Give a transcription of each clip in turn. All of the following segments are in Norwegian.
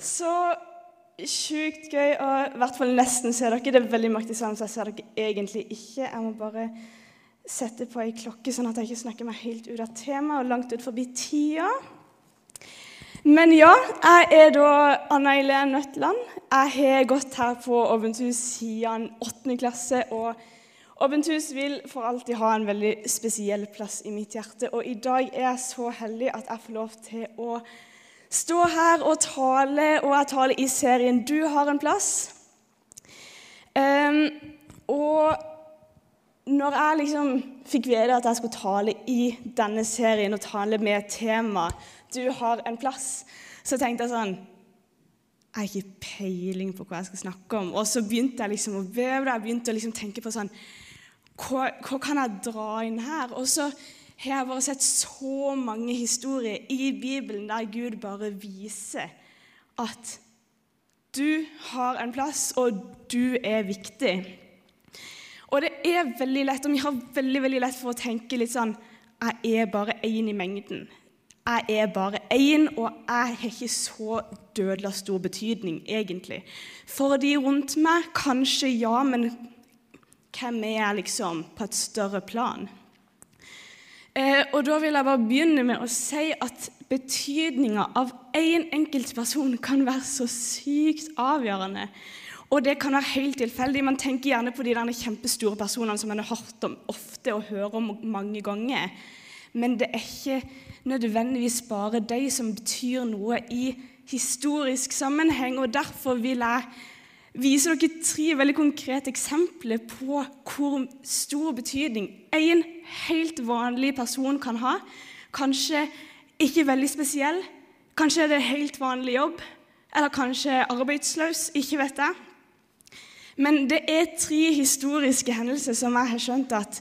Så sjukt gøy og i hvert fall nesten se dere. Det er veldig mørkt sammen, så jeg ser dere egentlig ikke. Jeg må bare sette på ei klokke, sånn at jeg ikke snakker meg helt ut av temaet og langt ut forbi tida. Men ja, jeg er da Anna Eileen Nøtland. Jeg har gått her på Åbenthus siden 8. klasse. og Åbenthus vil for alltid ha en veldig spesiell plass i mitt hjerte. Og i dag er jeg så heldig at jeg får lov til å stå her og tale, og jeg taler i serien 'Du har en plass'. Um, og når jeg liksom fikk vite at jeg skulle tale i denne serien og tale med tema 'Du har en plass', så tenkte jeg sånn Jeg har ikke peiling på hva jeg skal snakke om. Og så begynte jeg liksom å veve. Jeg begynte å liksom tenke på sånn hva, hva kan jeg dra inn her? Og så har bare sett så mange historier i Bibelen der Gud bare viser at du har en plass, og du er viktig. Og det er veldig lett, og vi har veldig veldig lett for å tenke litt sånn Jeg er bare én i mengden. Jeg er bare én, og jeg har ikke så dødelig stor betydning, egentlig. For de rundt meg, kanskje ja, men hvem er jeg liksom på et større plan? Eh, og Da vil jeg bare begynne med å si at betydninga av én en enkelt person kan være så sykt avgjørende. Og det kan være helt tilfeldig. Man tenker gjerne på de der kjempestore personene som man har hørt om ofte og hører om mange ganger. Men det er ikke nødvendigvis bare de som betyr noe i historisk sammenheng. og Derfor vil jeg vise dere tre veldig konkrete eksempler på hvor stor betydning en helt vanlig person kan ha. Kanskje ikke veldig spesiell, kanskje er det en helt vanlig jobb, eller kanskje arbeidsløs, ikke vet jeg. Men det er tre historiske hendelser som jeg har skjønt at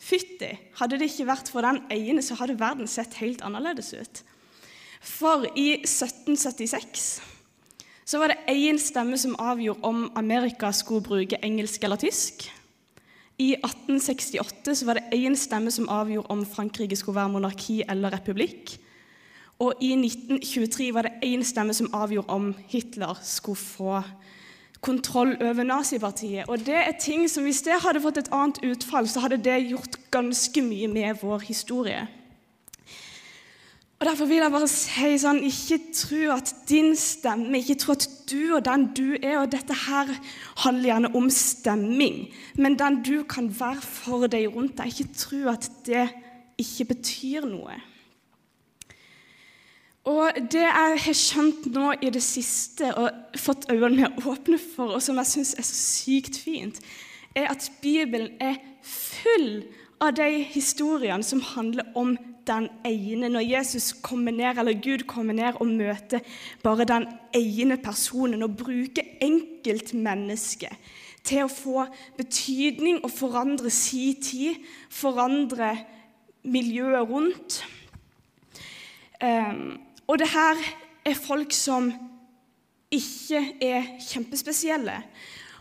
fytti, hadde det ikke vært for den ene, så hadde verden sett helt annerledes ut. For i 1776 så var det én stemme som avgjorde om Amerika skulle bruke engelsk eller tysk. I 1868 så var det én stemme som avgjorde om Frankrike skulle være monarki eller republikk. Og i 1923 var det én stemme som avgjorde om Hitler skulle få kontroll over nazipartiet. Og det er ting som Hvis det hadde fått et annet utfall, så hadde det gjort ganske mye med vår historie. Og Derfor vil jeg bare si sånn Ikke tro at din stemme, ikke tro at du og den du er Og dette her handler gjerne om stemming, men den du kan være for deg rundt deg. Ikke tro at det ikke betyr noe. Og det jeg har skjønt nå i det siste og fått øynene mine åpne for, og som jeg syns er så sykt fint, er at Bibelen er full av de historiene som handler om den ene. Når Jesus kommer ned, eller Gud kommer ned og møter bare den ene personen og bruker enkeltmennesket til å få betydning og forandre si tid, forandre miljøet rundt. Um, og det her er folk som ikke er kjempespesielle.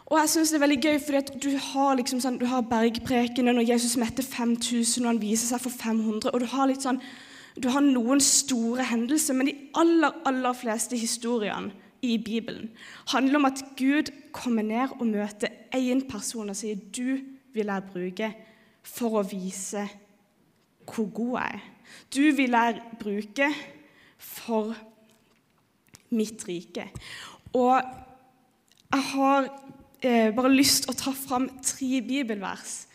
Og jeg synes det er veldig gøy, fordi du har, liksom sånn, har bergprekene når Jesus metter 5000 og han viser seg for 500. og Du har litt sånn, du har noen store hendelser, men de aller, aller fleste historiene i Bibelen handler om at Gud kommer ned og møter én person og sier du vil jeg bruke for å vise hvor god jeg er. Du vil jeg bruke for mitt rike. Og jeg har eh, bare lyst til å ta fram tre bibelvers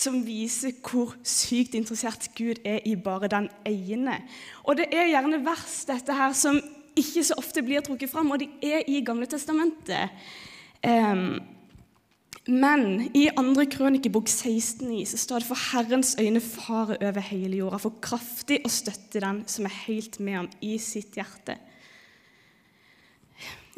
som viser hvor sykt interessert Gud er i bare den ene. Og det er gjerne vers dette her som ikke så ofte blir trukket fram, og de er i Gamle testamentet. Um, men i 2. krønikebok 16,9 så står det for Herrens øyne farer over hele jorda, for kraftig å støtte den som er helt med ham i sitt hjerte.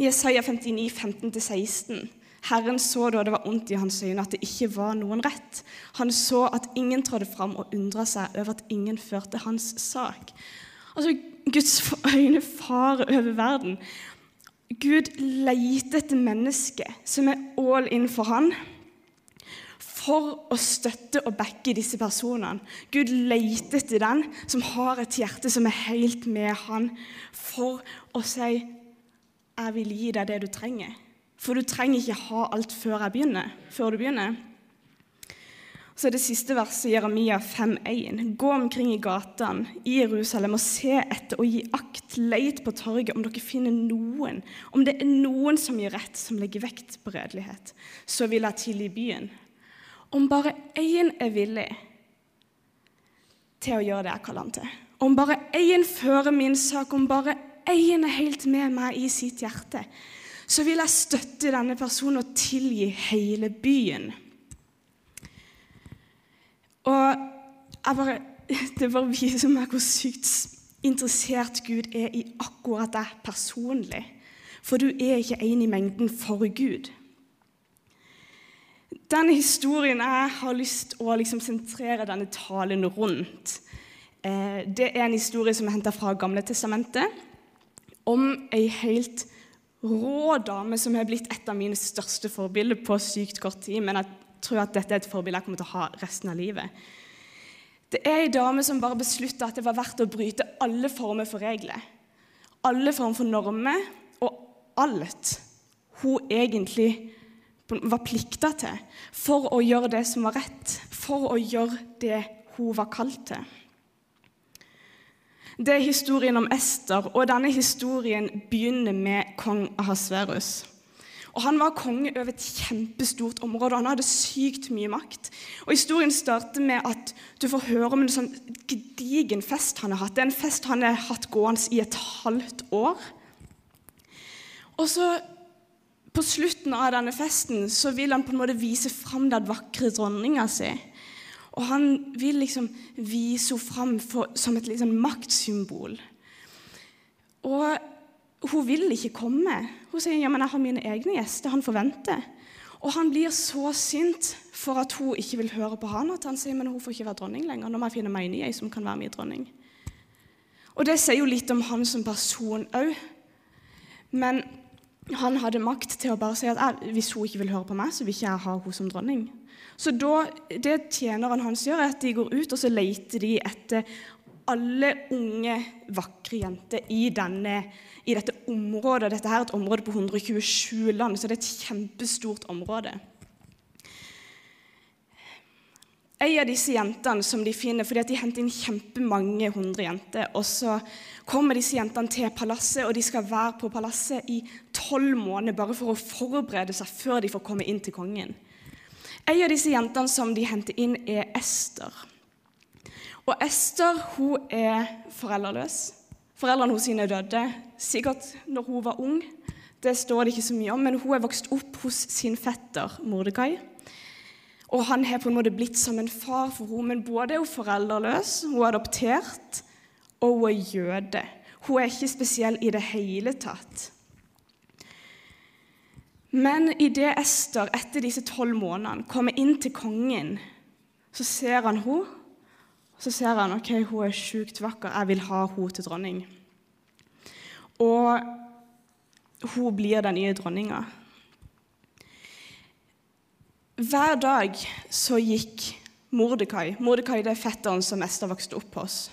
Jesaja 59, 15-16 Herren så da det var ondt i hans øyne, at det ikke var noen rett. Han så at ingen trådte fram og undra seg over at ingen førte hans sak. Altså, Guds øyne farer over verden. Gud leter etter mennesker som er all in for han, for å støtte og backe disse personene. Gud leter etter den som har et hjerte som er helt med han, for å si jeg vil gi deg det du trenger. For du trenger ikke ha alt før, jeg begynner, før du begynner. Så er det siste verset, Jeremia 5,1. Gå omkring i gatene i Jerusalem og se etter og gi akt. Leit på torget om dere finner noen, om det er noen som gir rett, som legger vekt på redelighet. Så vil jeg tilgi byen. Om bare én er villig til å gjøre det jeg kaller han til. Om bare én fører min sak, om bare én er helt med meg i sitt hjerte, så vil jeg støtte denne personen og tilgi hele byen. Og bare, det bare viser meg hvor sykt interessert Gud er i akkurat deg personlig. For du er ikke en i mengden for Gud. Denne historien jeg har lyst å liksom sentrere denne talen rundt. Eh, det er en historie som er henta fra Gamle testamentet, om ei helt rå dame som har blitt et av mine største forbilder på sykt kort tid. Men jeg tror at dette er et forbilde jeg kommer til å ha resten av livet. Det er ei dame som bare beslutta at det var verdt å bryte alle former for regler. Alle former for normer og alt hun egentlig var plikta til for å gjøre det som var rett, for å gjøre det hun var kalt til. Det er historien om Ester, og denne historien begynner med kong Ahasverus. Og Han var konge over et kjempestort område, og han hadde sykt mye makt. Og Historien starter med at du får høre om en sånn gedigen fest han har hatt. Det er en fest han har hatt gående i et halvt år. Og så På slutten av denne festen så vil han på en måte vise fram den vakre dronninga si. Og han vil liksom vise henne fram for, som et liksom maktsymbol. Og hun vil ikke komme. Hun sier ja, men jeg har mine egne gjester. Han forventer. Og han blir så sint for at hun ikke vil høre på han, at han sier men hun får ikke være dronning lenger. Nå må jeg finne meg en ny som kan være min dronning. Og det sier jo litt om han som person òg. Men han hadde makt til å bare si at hvis hun ikke vil høre på meg, så vil ikke jeg ha henne som dronning. Så da, det tjeneren hans gjør, er at de går ut og så leter de etter alle unge, vakre jenter i, denne, i dette området. Dette er et område på 127 land, så det er et kjempestort område. En av disse jentene som de finner, fordi de henter inn kjempemange hundre jenter, og så kommer disse jentene til palasset, og de skal være på palasset i tolv måneder bare for å forberede seg før de får komme inn til kongen. En av disse jentene som de henter inn, er Ester. Og Ester hun er foreldreløs. Foreldrene hennes er døde, sikkert når hun var ung. Det står det ikke så mye om, men hun er vokst opp hos sin fetter Mordekai. Og han har på en måte blitt som en far for henne, men både er hun foreldreløs, hun er adoptert, og hun er jøde. Hun er ikke spesiell i det hele tatt. Men idet Ester etter disse tolv månedene kommer inn til kongen, så ser han henne. Så ser han ok, hun er sjukt vakker, jeg vil ha henne til dronning. Og hun blir den nye dronninga. Hver dag så gikk Mordekai Mordekai det er fetteren som Ester vokste opp hos.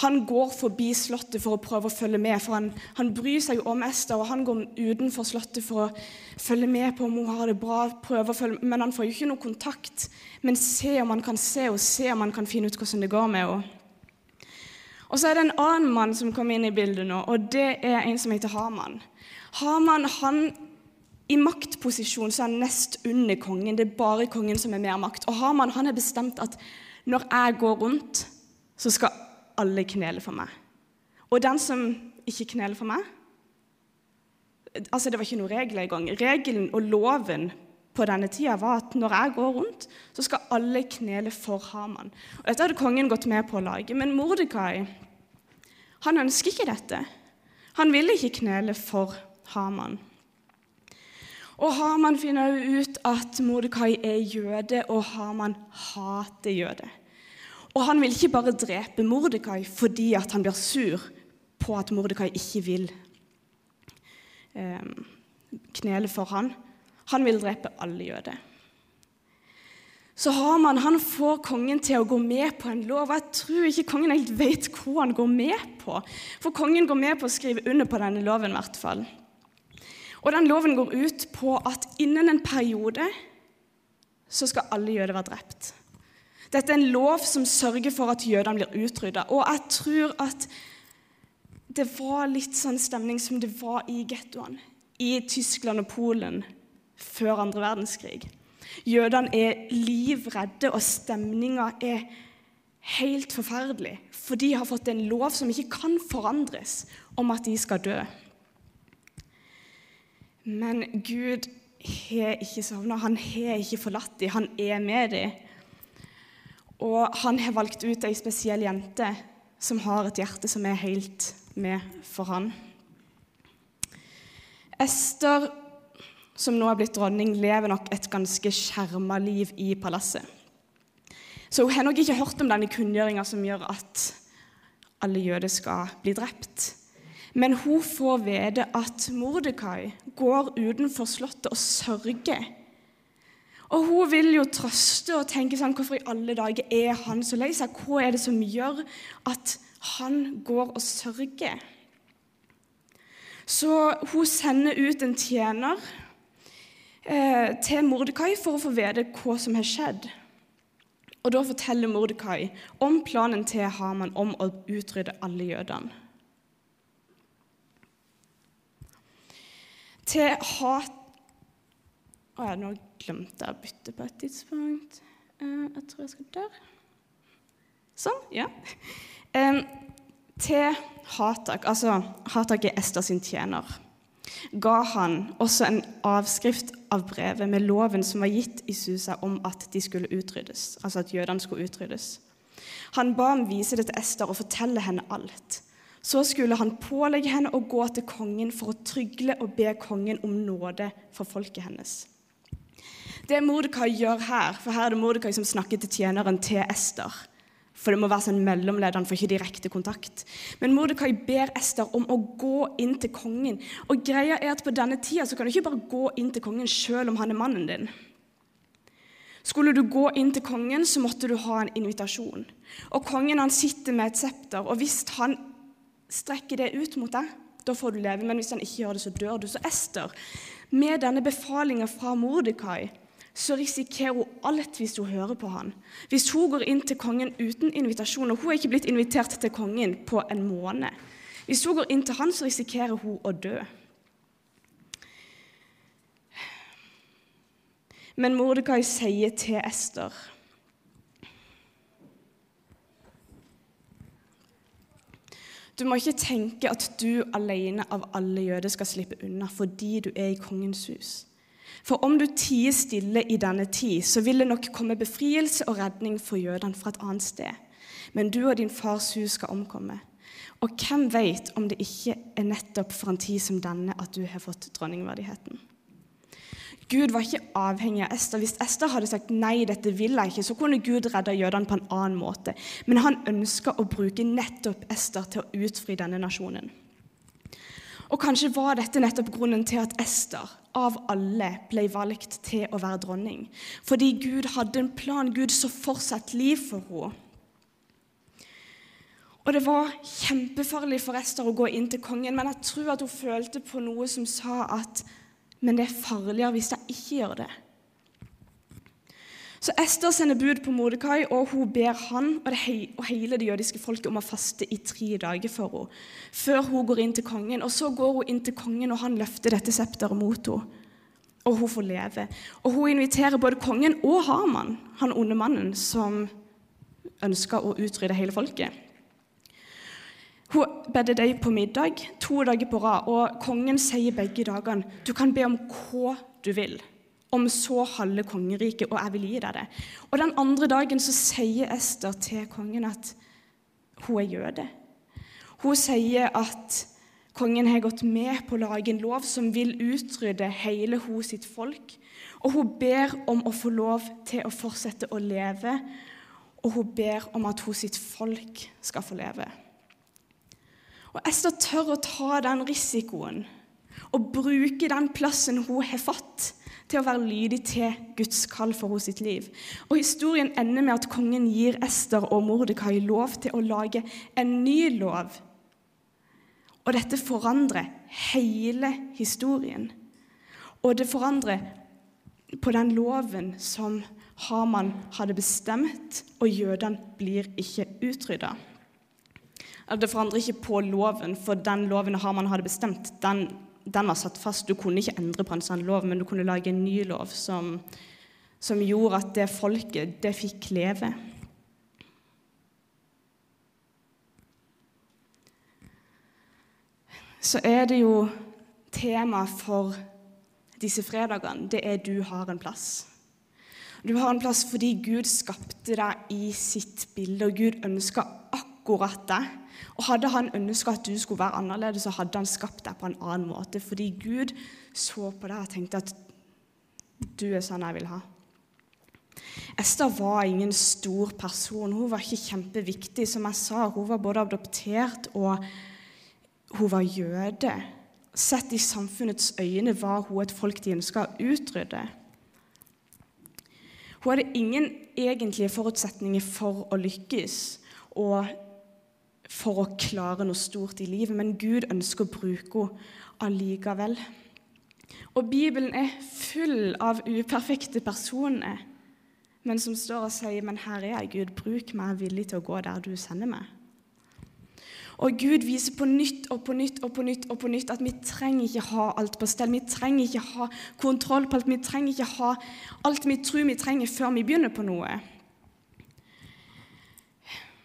Han går forbi Slottet for å prøve å følge med, for han, han bryr seg jo om Ester. og Han går utenfor Slottet for å følge med på om hun har det bra, prøve å følge, men han får jo ikke noe kontakt. Men se om han kan se og se om han kan finne ut hvordan det går med henne. Og så er det en annen mann som kommer inn i bildet nå, og det er en som heter Haman. Haman han i maktposisjon så er han nest under kongen. Det er bare kongen som er mer makt. Og Haman han har bestemt at når jeg går rundt, så skal alle kneler for meg. Og den som ikke kneler for meg altså Det var ikke noen regler engang. Regelen og loven på denne tida var at når jeg går rundt, så skal alle knele for Haman. Og Dette hadde kongen gått med på å lage, men Mordekai han ønsker ikke dette. Han ville ikke knele for Haman. Og Haman finner ut at Mordekai er jøde, og Haman hater jøder. Og han vil ikke bare drepe Mordekai fordi han blir sur på at Mordekai ikke vil eh, knele for han. Han vil drepe alle jøder. Så Haman han får kongen til å gå med på en lov. Jeg tror ikke kongen helt vet hva han går med på. For kongen går med på å skrive under på denne loven. I hvert fall. Og den loven går ut på at innen en periode så skal alle jøder være drept. Dette er en lov som sørger for at jødene blir utrydda. Og jeg tror at det var litt sånn stemning som det var i gettoene i Tyskland og Polen før andre verdenskrig. Jødene er livredde, og stemninga er helt forferdelig. For de har fått en lov som ikke kan forandres, om at de skal dø. Men Gud har ikke savna, han har ikke forlatt dem, han er med dem. Og han har valgt ut ei spesiell jente som har et hjerte som er helt med for han. Ester, som nå er blitt dronning, lever nok et ganske skjerma liv i palasset. Så hun har nok ikke hørt om denne kunngjøringa som gjør at alle jøder skal bli drept. Men hun får vite at Mordekai går utenfor slottet og sørger. Og hun vil jo trøste og tenke sånn Hvorfor i alle dager er han så lei seg? Hva er det som gjør at han går og sørger? Så hun sender ut en tjener eh, til Mordekai for å få vite hva som har skjedd. Og Da forteller Mordekai om planen til Haman om å utrydde alle jødene. til hat Å ja, nå glemt jeg å bytte på et tidspunkt. Uh, jeg tror jeg skal der. Sånn. Ja. Til Hatak, altså Hatak er Ester sin tjener, ga han også en avskrift av brevet med loven som var gitt i Susa om at de skulle utryddes, altså at jødene skulle utryddes. Han ba ham vise det til Ester og fortelle henne alt. Så skulle han pålegge henne å gå til kongen for å trygle og be kongen om nåde for folket hennes. Det Mordekai gjør her, for her er det Mordekai som snakker til tjeneren til Ester. For det må være sånn mellomledd, han får ikke direkte kontakt. Men Mordekai ber Ester om å gå inn til kongen. Og greia er at På denne tida så kan du ikke bare gå inn til kongen selv om han er mannen din. Skulle du gå inn til kongen, så måtte du ha en invitasjon. Og Kongen han sitter med et septer, og hvis han strekker det ut mot deg, da får du leve. Men hvis han ikke gjør det, så dør du. Så Ester, med denne befalinga fra Mordekai, så risikerer hun alt hvis hun hører på han. Hvis hun går inn til kongen uten invitasjon, og hun er ikke blitt invitert til kongen på en måned Hvis hun går inn til han, så risikerer hun å dø. Men Mordekai sier til Ester Du må ikke tenke at du alene av alle jøder skal slippe unna fordi du er i kongens hus. For om du tier stille i denne tid, så vil det nok komme befrielse og redning for jødene fra et annet sted. Men du og din fars hus skal omkomme. Og hvem vet om det ikke er nettopp for en tid som denne at du har fått dronningverdigheten? Gud var ikke avhengig av Ester. Hvis Ester hadde sagt nei, dette vil jeg ikke, så kunne Gud redde jødene på en annen måte. Men han ønska å bruke nettopp Ester til å utfri denne nasjonen. Og kanskje var dette nettopp grunnen til at Ester av alle ble valgt til å være dronning. Fordi Gud hadde en plan. Gud så fortsatt liv for henne. Og det var kjempefarlig for Ester å gå inn til kongen, men jeg tror at hun følte på noe som sa at men det er farligere hvis jeg ikke gjør det. Så Ester sender bud på Mordekai, og hun ber han og, he og hele det jødiske folket om å faste i tre dager for henne, før hun går inn til kongen. Og Så går hun inn til kongen, og han løfter dette septeret mot henne. Og hun får leve. Og hun inviterer både kongen og Haman, han onde mannen som ønska å utrydde hele folket. Hun bedde deg på middag to dager på rad, og kongen sier begge dagene du kan be om hva du vil, om så halve kongeriket, og jeg vil gi deg det. Og Den andre dagen så sier Ester til kongen at hun er jøde. Hun sier at kongen har gått med på å lage en lov som vil utrydde hele hun sitt folk. Og hun ber om å få lov til å fortsette å leve, og hun ber om at hun sitt folk skal få leve. Og Ester tør å ta den risikoen og bruke den plassen hun har fått, til å være lydig til Guds kall for henne sitt liv. Og Historien ender med at kongen gir Ester og Mordekai lov til å lage en ny lov. Og dette forandrer hele historien. Og det forandrer på den loven som Haman hadde bestemt, og jødene blir ikke utrydda. Det forandrer ikke på loven, for den loven Haman hadde bestemt, den, den, var satt fast. Du kunne ikke endre på en sånn lov, men du kunne lage en ny lov som, som gjorde at det folket, det fikk leve. Så er det jo tema for disse fredagene, det er 'du har en plass'. Du har en plass fordi Gud skapte deg i sitt bilde, og Gud ønska akkurat det. Og Hadde han ønska at du skulle være annerledes, så hadde han skapt deg på en annen måte. Fordi Gud så på deg og tenkte at du er sånn jeg vil ha. Esther var ingen stor person. Hun var ikke kjempeviktig. Som jeg sa, hun var både adoptert og hun var jøde. Sett i samfunnets øyne var hun et folk de ønska å utrydde. Hun hadde ingen egentlige forutsetninger for å lykkes og for å klare noe stort i livet, men Gud ønsker å bruke henne allikevel. Og Bibelen er full av uperfekte personer, men som står og sier, 'Men her er jeg, Gud, bruk meg, jeg er villig til å gå der du sender meg'. Og Gud viser på nytt og på nytt og på nytt og på nytt at vi trenger ikke ha alt på stell. Vi trenger ikke ha kontroll på alt. Vi trenger ikke ha alt vi tror vi trenger før vi begynner på noe.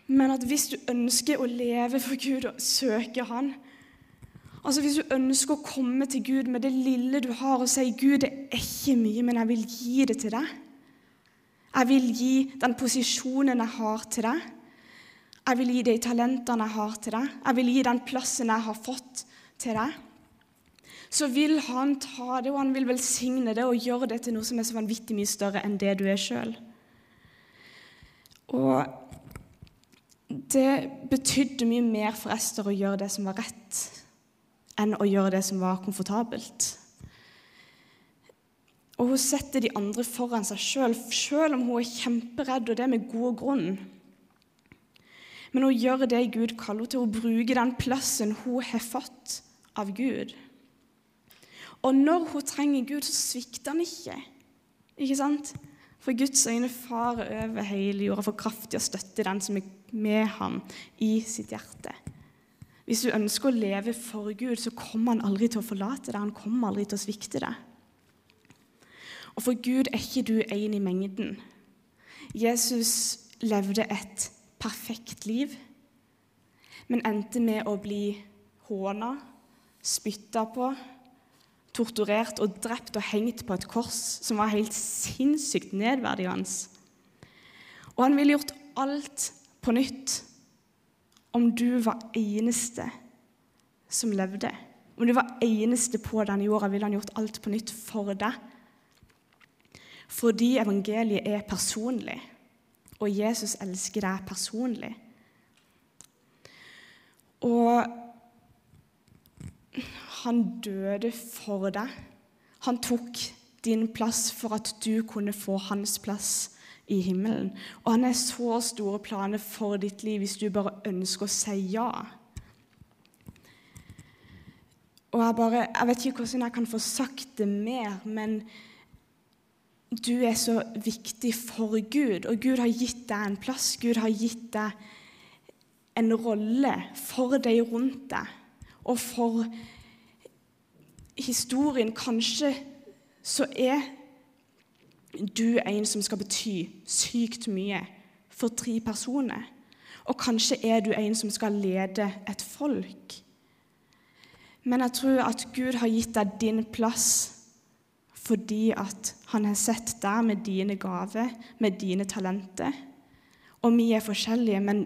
Men at hvis du ønsker å leve for Gud og søke Han Altså Hvis du ønsker å komme til Gud med det lille du har, og si 'Gud, det er ikke mye, men jeg vil gi det til deg'. Jeg vil gi den posisjonen jeg har, til deg. Jeg vil gi de talentene jeg har til deg. Jeg vil gi den plassen jeg har fått til deg. Så vil han ta det, og han vil velsigne det og gjøre det til noe som er så vanvittig mye større enn det du er sjøl. Og det betydde mye mer for Ester å gjøre det som var rett, enn å gjøre det som var komfortabelt. Og hun setter de andre foran seg sjøl, sjøl om hun er kjemperedd, og det med god grunn men hun gjør det Gud kaller henne til, Hun bruker den plassen hun har fått av Gud. Og når hun trenger Gud, så svikter han ikke. Ikke sant? For Guds øyne farer over hele jorda for kraftig å støtte den som er med ham i sitt hjerte. Hvis du ønsker å leve for Gud, så kommer han aldri til å forlate deg. Han kommer aldri til å svikte deg. Og for Gud er ikke du en i mengden. Jesus levde et perfekt liv, men endte med å bli håna, spytta på, torturert og drept og hengt på et kors som var helt sinnssykt nedverdigende. Og han ville gjort alt på nytt om du var eneste som levde. Om du var eneste på denne jorda, ville han gjort alt på nytt for deg. Fordi evangeliet er personlig og Jesus elsker deg personlig. Og han døde for deg. Han tok din plass for at du kunne få hans plass i himmelen. Og han har så store planer for ditt liv hvis du bare ønsker å si ja. Og jeg, bare, jeg vet ikke hvordan jeg kan få sagt det mer, men du er så viktig for Gud, og Gud har gitt deg en plass. Gud har gitt deg en rolle for deg rundt deg, og for historien. Kanskje så er du en som skal bety sykt mye for tre personer. Og kanskje er du en som skal lede et folk. Men jeg tror at Gud har gitt deg din plass fordi at han har sett deg med dine gaver, med dine talenter. Og vi er forskjellige, men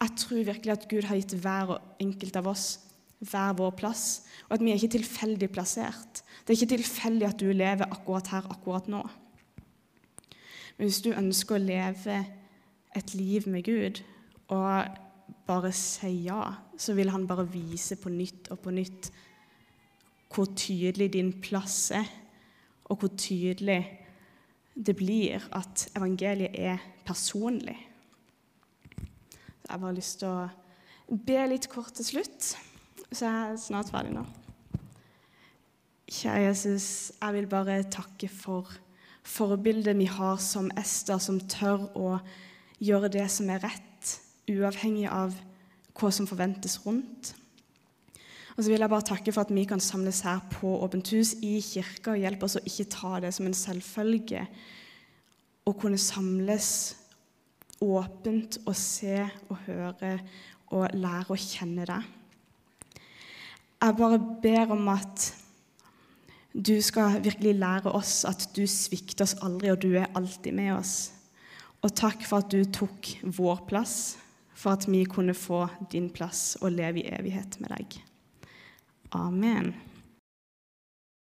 jeg tror virkelig at Gud har gitt hver enkelt av oss hver vår plass, og at vi er ikke tilfeldig plassert. Det er ikke tilfeldig at du lever akkurat her, akkurat nå. Men hvis du ønsker å leve et liv med Gud og bare si ja, så vil han bare vise på nytt og på nytt hvor tydelig din plass er, og hvor tydelig det blir at evangeliet er personlig. Så jeg har bare lyst til å be litt kort til slutt, så jeg er snart ferdig nå. Kjære Jesus, jeg vil bare takke for forbildet vi har som Ester, som tør å gjøre det som er rett, uavhengig av hva som forventes rundt. Og så vil jeg bare takke for at vi kan samles her på Åpent hus i kirka og hjelpe oss å ikke ta det som en selvfølge. Å kunne samles åpent og se og høre og lære å kjenne deg. Jeg bare ber om at du skal virkelig lære oss at du svikter oss aldri, og du er alltid med oss. Og takk for at du tok vår plass, for at vi kunne få din plass og leve i evighet med deg. Amen.